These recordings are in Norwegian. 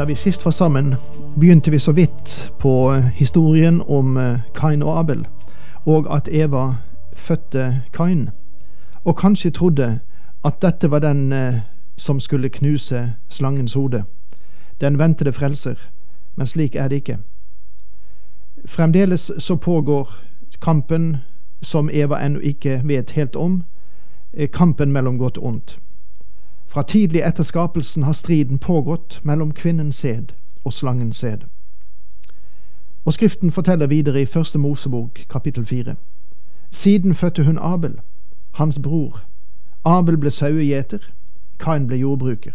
Da vi sist var sammen, begynte vi så vidt på historien om eh, Kain og Abel, og at Eva fødte Kain, og kanskje trodde at dette var den eh, som skulle knuse slangens hode. Den ventede frelser, men slik er det ikke. Fremdeles så pågår kampen som Eva ennå ikke vet helt om, eh, kampen mellom godt og ondt. Fra tidlig etter skapelsen har striden pågått mellom kvinnens sæd og slangens sæd. Og Skriften forteller videre i Første Mosebok kapittel fire. Siden fødte hun Abel, hans bror. Abel ble sauegjeter, Kain ble jordbruker.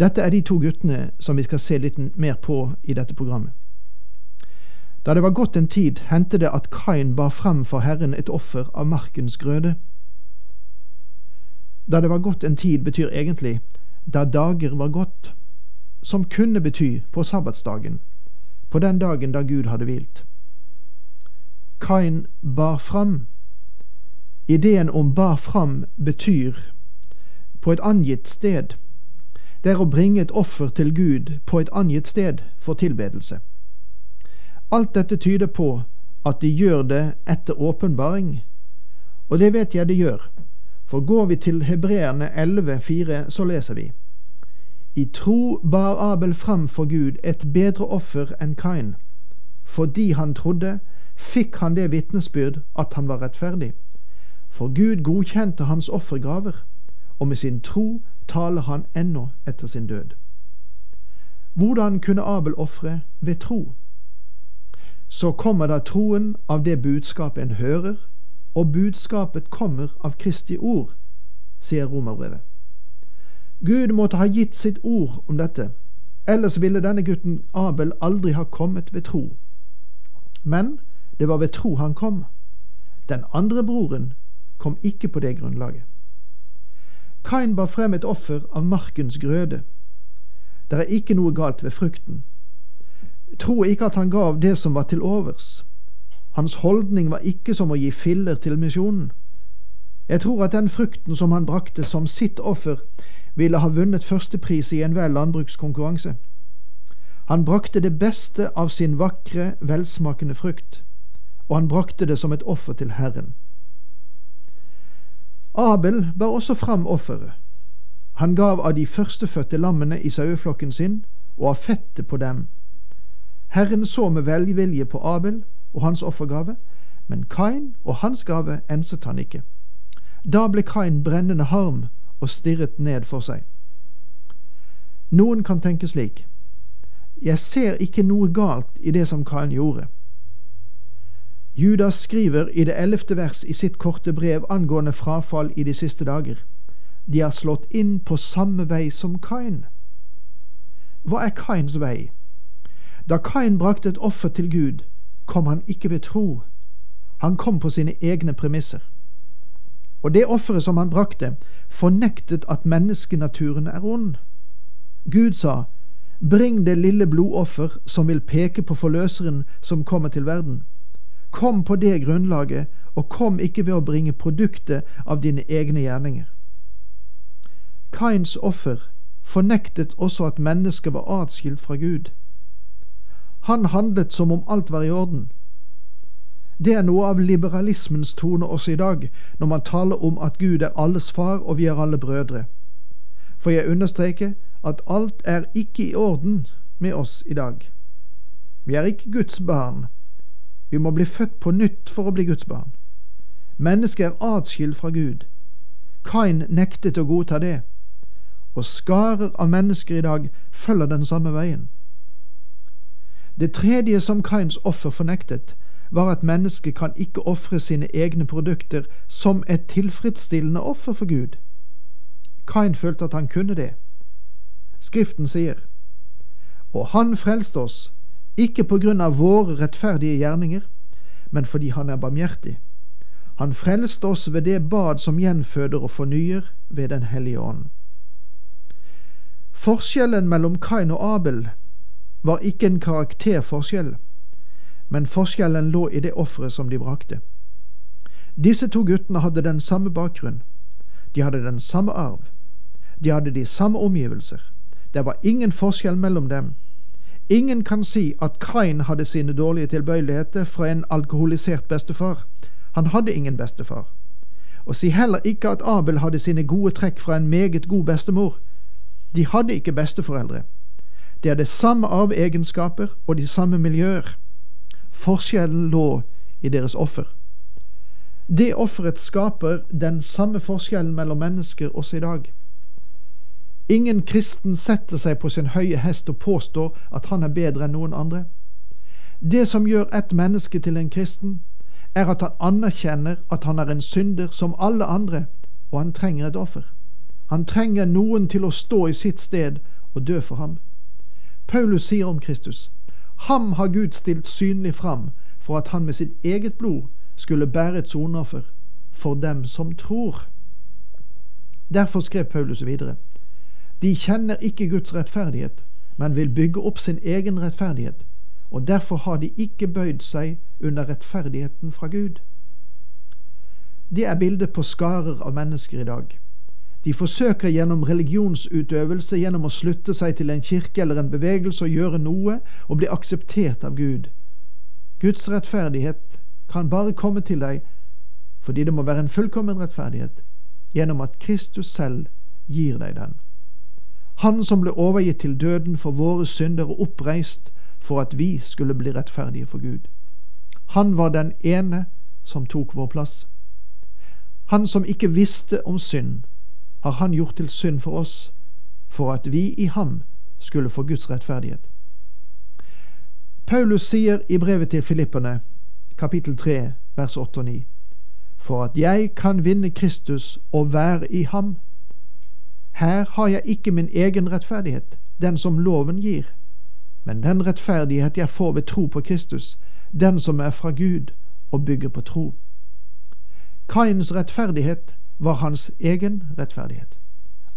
Dette er de to guttene som vi skal se litt mer på i dette programmet. Da det var gått en tid, hendte det at Kain bar frem for Herren et offer av markens grøde. Da det var gått en tid, betyr egentlig da dager var gått, som kunne bety på sabbatsdagen, på den dagen da Gud hadde hvilt. Kain bar fram. Ideen om bar fram betyr på et angitt sted. Det er å bringe et offer til Gud på et angitt sted for tilbedelse. Alt dette tyder på at de gjør det etter åpenbaring, og det vet jeg de gjør for går vi til Hebreerne 11,4, så leser vi I tro bar Abel fram for Gud et bedre offer enn Kain. Fordi han trodde, fikk han det vitnesbyrd at han var rettferdig. For Gud godkjente hans offergaver, og med sin tro taler han ennå etter sin død. Hvordan kunne Abel ofre ved tro? Så kommer da troen av det budskap en hører, og budskapet kommer av Kristi ord, sier romerbrevet. Gud måtte ha gitt sitt ord om dette, ellers ville denne gutten Abel aldri ha kommet ved tro. Men det var ved tro han kom. Den andre broren kom ikke på det grunnlaget. Kain bar frem et offer av markens grøde. Det er ikke noe galt ved frukten. Tro ikke at han gav det som var til overs. Hans holdning var ikke som å gi filler til misjonen. Jeg tror at den frukten som han brakte som sitt offer, ville ha vunnet førstepris i enhver landbrukskonkurranse. Han brakte det beste av sin vakre, velsmakende frukt, og han brakte det som et offer til Herren. Abel bar også fram offeret. Han gav av de førstefødte lammene i saueflokken sin og av fettet på dem. Herren så med velvilje på Abel og hans offergave, men Kain og hans gave enset han ikke. Da ble Kain brennende harm og stirret ned for seg. Noen kan tenke slik, jeg ser ikke noe galt i det som Kain gjorde. Judas skriver i det ellevte vers i sitt korte brev angående frafall i de siste dager. De har slått inn på samme vei som Kain. Hva er Kains vei? Da Kain brakte et offer til Gud, kom han ikke ved tro. Han kom på sine egne premisser. Og det offeret som han brakte, fornektet at menneskenaturen er ond. Gud sa, Bring det lille blodoffer som vil peke på forløseren som kommer til verden. Kom på det grunnlaget, og kom ikke ved å bringe produktet av dine egne gjerninger. Kains offer fornektet også at mennesket var atskilt fra Gud. Han handlet som om alt var i orden. Det er noe av liberalismens tone også i dag, når man taler om at Gud er alles far og vi er alle brødre. For jeg understreker at alt er ikke i orden med oss i dag. Vi er ikke Guds barn. Vi må bli født på nytt for å bli Guds barn. Mennesket er atskilt fra Gud. Kain nektet å godta det, og skarer av mennesker i dag følger den samme veien. Det tredje som Kains offer fornektet, var at mennesket kan ikke ofre sine egne produkter som et tilfredsstillende offer for Gud. Kain følte at han kunne det. Skriften sier, Og han frelste oss, ikke på grunn av våre rettferdige gjerninger, men fordi han er barmhjertig. Han frelste oss ved det bad som gjenføder og fornyer ved Den hellige ånd. Forskjellen mellom Kain og Abel var ikke en karakterforskjell, men forskjellen lå i det offeret som de brakte. Disse to guttene hadde den samme bakgrunn. De hadde den samme arv. De hadde de samme omgivelser. Det var ingen forskjell mellom dem. Ingen kan si at Kain hadde sine dårlige tilbøyeligheter fra en alkoholisert bestefar. Han hadde ingen bestefar. Og si heller ikke at Abel hadde sine gode trekk fra en meget god bestemor. De hadde ikke besteforeldre. De hadde samme arveegenskaper og de samme miljøer. Forskjellen lå i deres offer. Det offeret skaper den samme forskjellen mellom mennesker også i dag. Ingen kristen setter seg på sin høye hest og påstår at han er bedre enn noen andre. Det som gjør et menneske til en kristen, er at han anerkjenner at han er en synder som alle andre, og han trenger et offer. Han trenger noen til å stå i sitt sted og dø for ham. Paulus sier om Kristus, ham har Gud stilt synlig fram for at han med sitt eget blod skulle bære et soneoffer for dem som tror. Derfor skrev Paulus videre. De kjenner ikke Guds rettferdighet, men vil bygge opp sin egen rettferdighet, og derfor har de ikke bøyd seg under rettferdigheten fra Gud. Det er bildet på skarer av mennesker i dag. De forsøker gjennom religionsutøvelse, gjennom å slutte seg til en kirke eller en bevegelse og gjøre noe, og bli akseptert av Gud. Guds rettferdighet kan bare komme til deg fordi det må være en fullkommen rettferdighet, gjennom at Kristus selv gir deg den. Han som ble overgitt til døden for våre synder og oppreist for at vi skulle bli rettferdige for Gud. Han var den ene som tok vår plass. Han som ikke visste om synd, har han gjort til synd for oss, for at vi i ham skulle få Guds rettferdighet. Paulus sier i brevet til Filipperne, kapittel 3, vers 8 og 9, for at jeg kan vinne Kristus og være i ham. Her har jeg ikke min egen rettferdighet, den som loven gir, men den rettferdighet jeg får ved tro på Kristus, den som er fra Gud og bygger på tro. Kains rettferdighet var hans egen rettferdighet.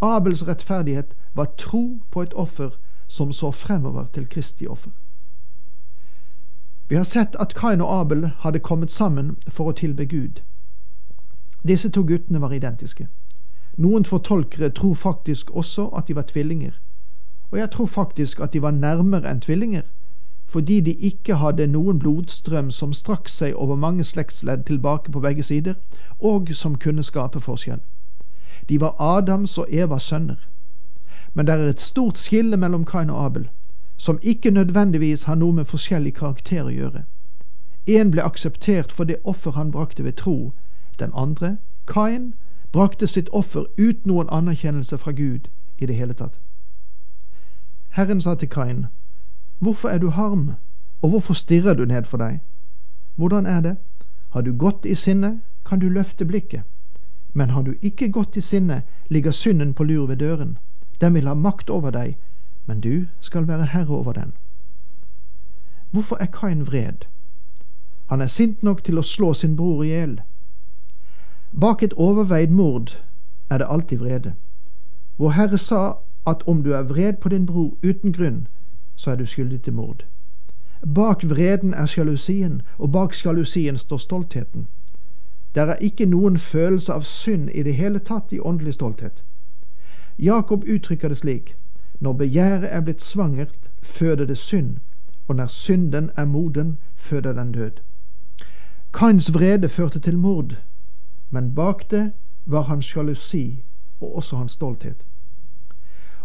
Abels rettferdighet var tro på et offer som så fremover til Kristi offer. Vi har sett at Kain og Abel hadde kommet sammen for å tilbe Gud. Disse to guttene var identiske. Noen fortolkere tror faktisk også at de var tvillinger, og jeg tror faktisk at de var nærmere enn tvillinger, fordi de ikke hadde noen blodstrøm som strakk seg over mange slektsledd tilbake på begge sider, og som kunne skape forskjell. De var Adams og Evas sønner. Men det er et stort skille mellom Kain og Abel, som ikke nødvendigvis har noe med forskjellig karakter å gjøre. En ble akseptert for det offer han brakte ved tro, den andre, Kain, brakte sitt offer uten noen anerkjennelse fra Gud i det hele tatt. Herren sa til Kain, Hvorfor er du harm, og hvorfor stirrer du ned for deg? Hvordan er det? Har du gått i sinne, kan du løfte blikket. Men har du ikke gått i sinne, ligger synden på lur ved døren. Den vil ha makt over deg, men du skal være herre over den. Hvorfor er Kain vred? Han er sint nok til å slå sin bror i hjel. Bak et overveid mord er det alltid vrede. Vår Herre sa at om du er vred på din bror uten grunn, så er du skyldig til mord. Bak vreden er sjalusien, og bak sjalusien står stoltheten. Der er ikke noen følelse av synd i det hele tatt i åndelig stolthet. Jakob uttrykker det slik, når begjæret er blitt svangert, føder det synd, og når synden er moden, føder den død. Kains vrede førte til mord, men bak det var hans sjalusi og også hans stolthet.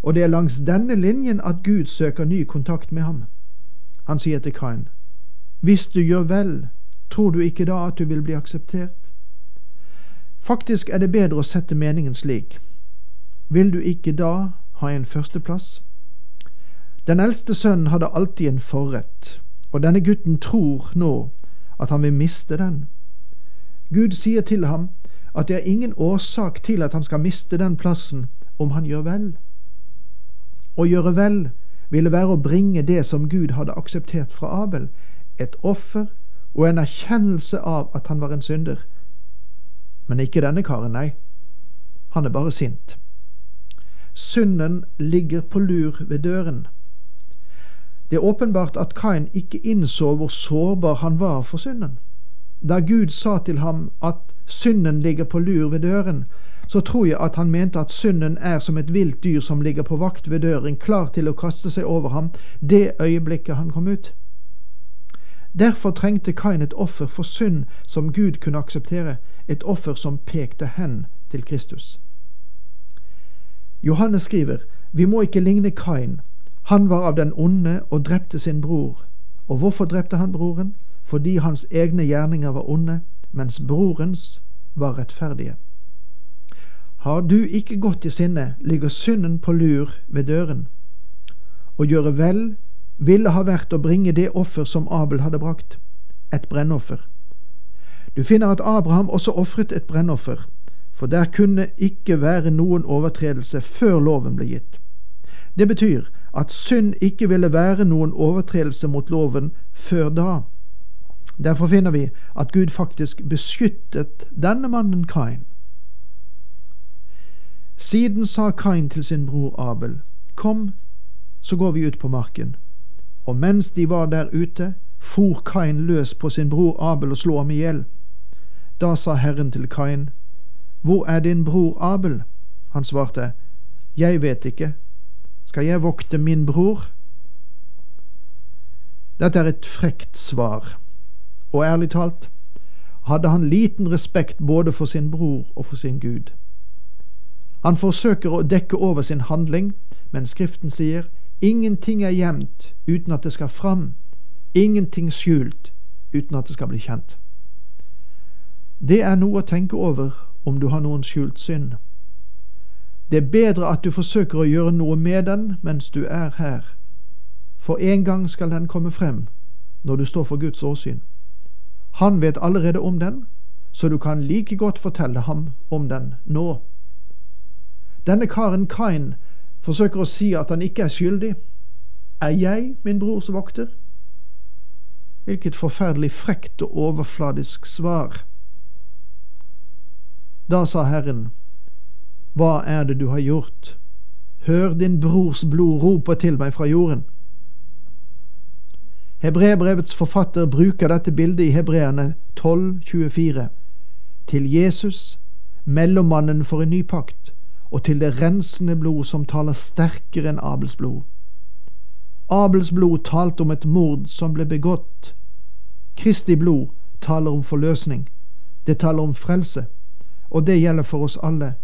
Og det er langs denne linjen at Gud søker ny kontakt med ham. Han sier til Kain, Hvis du gjør vel, tror du ikke da at du vil bli akseptert? Faktisk er det bedre å sette meningen slik. Vil du ikke da ha en førsteplass? Den eldste sønnen hadde alltid en forrett, og denne gutten tror nå at han vil miste den. Gud sier til ham at det er ingen årsak til at han skal miste den plassen om han gjør vel. Å gjøre vel ville være å bringe det som Gud hadde akseptert fra Abel, et offer og en erkjennelse av at han var en synder. Men ikke denne karen, nei. Han er bare sint. Synden ligger på lur ved døren. Det er åpenbart at Kain ikke innså hvor sårbar han var for synden. Da Gud sa til ham at synden ligger på lur ved døren, så tror jeg at han mente at synden er som et vilt dyr som ligger på vakt ved døren, klar til å kaste seg over ham det øyeblikket han kom ut. Derfor trengte Kain et offer for synd som Gud kunne akseptere, et offer som pekte hen til Kristus. Johannes skriver, vi må ikke ligne Kain. Han var av den onde og drepte sin bror. Og hvorfor drepte han broren? Fordi hans egne gjerninger var onde, mens brorens var rettferdige. Har du ikke gått i sinne, ligger synden på lur ved døren. Å gjøre vel ville ha vært å bringe det offer som Abel hadde brakt, et brennoffer. Du finner at Abraham også ofret et brennoffer, for der kunne ikke være noen overtredelse før loven ble gitt. Det betyr at synd ikke ville være noen overtredelse mot loven før da. Derfor finner vi at Gud faktisk beskyttet denne mannen Kain. Siden sa Kain til sin bror Abel, Kom, så går vi ut på marken. Og mens de var der ute, for Kain løs på sin bror Abel og slo ham i hjel. Da sa Herren til Kain, Hvor er din bror Abel? Han svarte, Jeg vet ikke. Skal jeg vokte min bror? Dette er et frekt svar, og ærlig talt hadde han liten respekt både for sin bror og for sin Gud. Han forsøker å dekke over sin handling, men Skriften sier Ingenting er gjemt uten at det skal fram, ingenting skjult uten at det skal bli kjent. Det er noe å tenke over om du har noen skjult synd. Det er bedre at du forsøker å gjøre noe med den mens du er her, for en gang skal den komme frem når du står for Guds åsyn. Han vet allerede om den, så du kan like godt fortelle ham om den nå. Denne karen Kain forsøker å si at han ikke er skyldig. Er jeg min brors vokter? Hvilket forferdelig frekt og overfladisk svar. Da sa Herren, Hva er det du har gjort? Hør din brors blod rope til meg fra jorden. Hebrebrevets forfatter bruker dette bildet i Hebreerne 12,24 til Jesus, mellommannen for en ny pakt, og til det rensende blod som taler sterkere enn Abels blod. Abels blod talte om et mord som ble begått. Kristi blod taler om forløsning. Det taler om frelse. Og det gjelder for oss alle,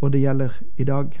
og det gjelder i dag.